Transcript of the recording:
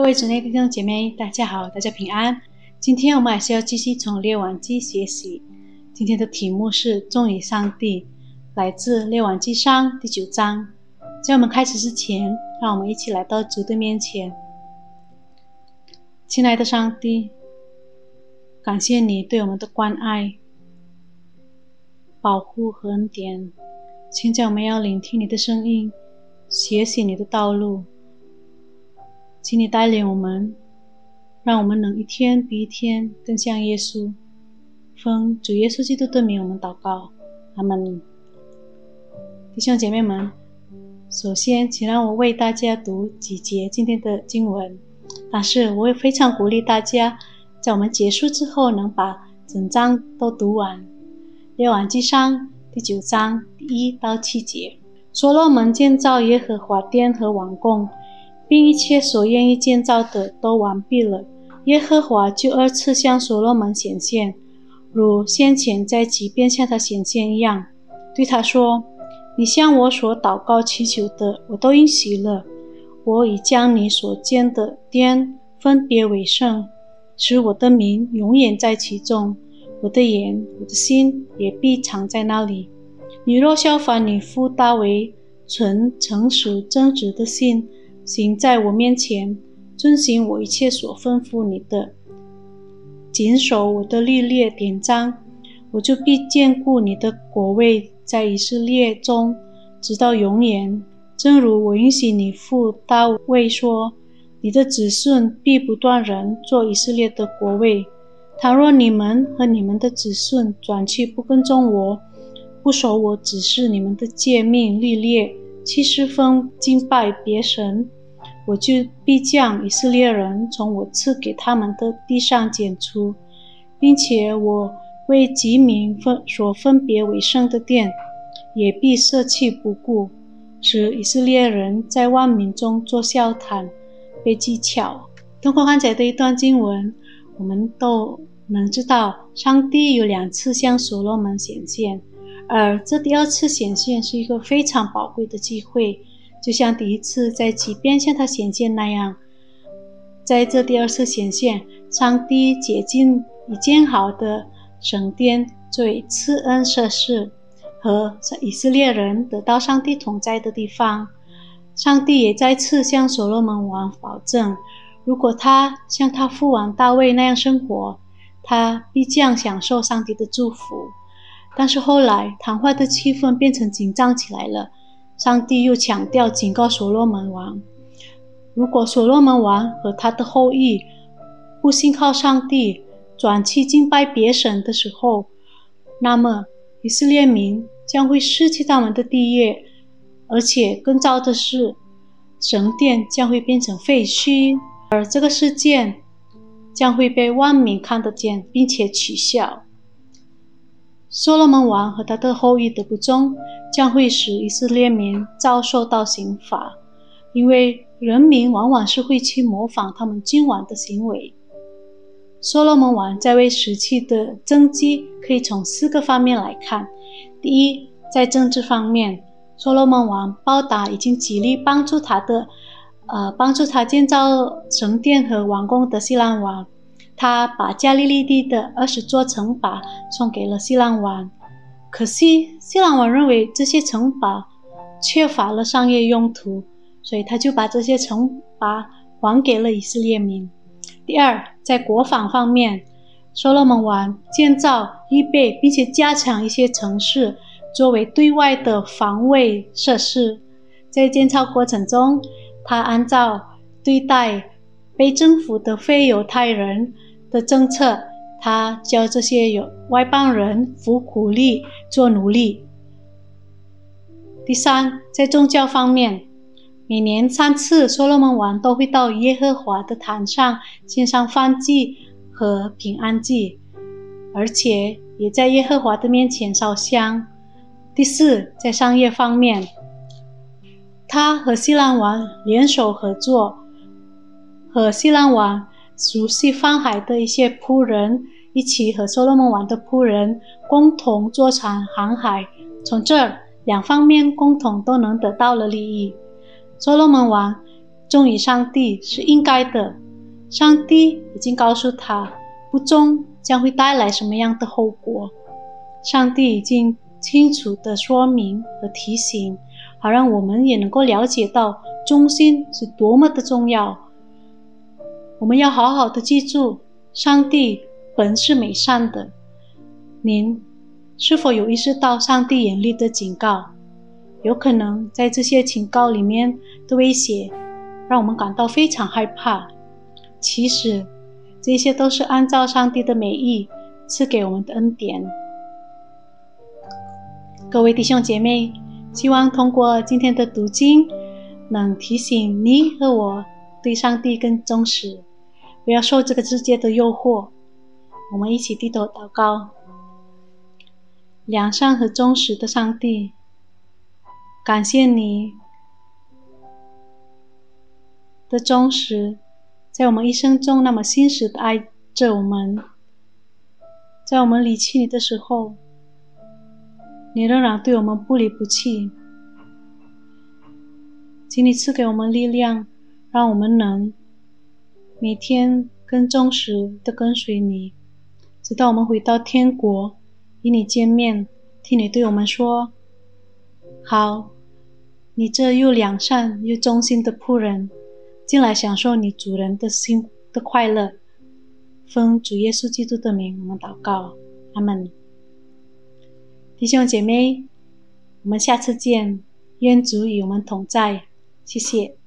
各位姊妹弟兄姐妹，大家好，大家平安。今天我们还是要继续从列王记学习。今天的题目是“忠于上帝”，来自列王记上第九章。在我们开始之前，让我们一起来到主的面前。亲爱的上帝，感谢你对我们的关爱、保护和恩典。现在我们要聆听你的声音，学习你的道路。请你带领我们，让我们能一天比一天更像耶稣。奉主耶稣基督的名，我们祷告，阿门。弟兄姐妹们，首先，请让我为大家读几节今天的经文。但是，我也非常鼓励大家，在我们结束之后，能把整章都读完。列王记上第九章第一到七节：所罗门建造耶和华殿和王宫。并一切所愿意建造的都完毕了。耶和华就二次向所罗门显现，如先前在即便向他显现一样，对他说：“你向我所祷告祈求的，我都应许了。我已将你所建的殿分别为圣，使我的名永远在其中。我的眼、我的心也必藏在那里。你若效法你父大卫存诚实正直的心。”行在我面前，遵行我一切所吩咐你的，谨守我的律例典章，我就必眷顾你的国位在以色列中，直到永远。正如我允许你父大卫说：“你的子孙必不断人做以色列的国位。”倘若你们和你们的子孙转去不跟踪我，不守我指示你们的诫命律例，七十分敬拜别神。我就必将以色列人从我赐给他们的地上剪除，并且我为吉民分所分别为圣的殿，也必舍弃不顾，使以色列人在万民中做笑谈，被讥巧。通过刚才的一段经文，我们都能知道，上帝有两次向所罗门显现，而这第二次显现是一个非常宝贵的机会。就像第一次在即便向他显现那样，在这第二次显现，上帝解禁已建好的神殿作为赐恩设施，和以色列人得到上帝同在的地方。上帝也再次向所罗门王保证，如果他像他父王大卫那样生活，他必将享受上帝的祝福。但是后来，谈话的气氛变成紧张起来了。上帝又强调警告所罗门王：如果所罗门王和他的后裔不信靠上帝，转去敬拜别神的时候，那么以色列民将会失去他们的地业，而且更糟的是，神殿将会变成废墟，而这个事件将会被万民看得见，并且取笑。所罗门王和他的后裔的不忠，将会使以色列民遭受到刑罚，因为人民往往是会去模仿他们君王的行为。所罗门王在位时期的政绩可以从四个方面来看：第一，在政治方面，所罗门王报答已经极力帮助他的，呃，帮助他建造神殿和王宫的西兰王。他把加利利地的二十座城堡送给了西兰王，可惜西兰王认为这些城堡缺乏了商业用途，所以他就把这些城堡还给了以色列民。第二，在国防方面，所罗门王建造、预备并且加强一些城市作为对外的防卫设施。在建造过程中，他按照对待被征服的非犹太人。的政策，他教这些有外邦人服苦力做奴隶。第三，在宗教方面，每年三次，所罗门王都会到耶和华的坛上献上燔祭和平安祭，而且也在耶和华的面前烧香。第四，在商业方面，他和西兰王联手合作，和西兰王。熟悉航海的一些仆人一起和所罗门王的仆人共同坐船航海，从这两方面共同都能得到了利益。所罗门王忠于上帝是应该的。上帝已经告诉他，不忠将会带来什么样的后果。上帝已经清楚的说明和提醒，好让我们也能够了解到忠心是多么的重要。我们要好好的记住，上帝本是美善的。您是否有意识到上帝严厉的警告？有可能在这些警告里面的威胁，让我们感到非常害怕。其实，这些都是按照上帝的美意赐给我们的恩典。各位弟兄姐妹，希望通过今天的读经，能提醒你和我对上帝更忠实，不要受这个世界的诱惑。我们一起低头祷告：良善和忠实的上帝，感谢你的忠实。在我们一生中，那么信实的爱着我们，在我们离弃你的时候，你仍然对我们不离不弃。请你赐给我们力量，让我们能每天跟忠实的跟随你，直到我们回到天国，与你见面，听你对我们说：“好，你这又良善又忠心的仆人。”进来享受你主人的心的快乐，奉主耶稣基督的名，我们祷告，阿门。弟兄姐妹，我们下次见，愿主与我们同在，谢谢。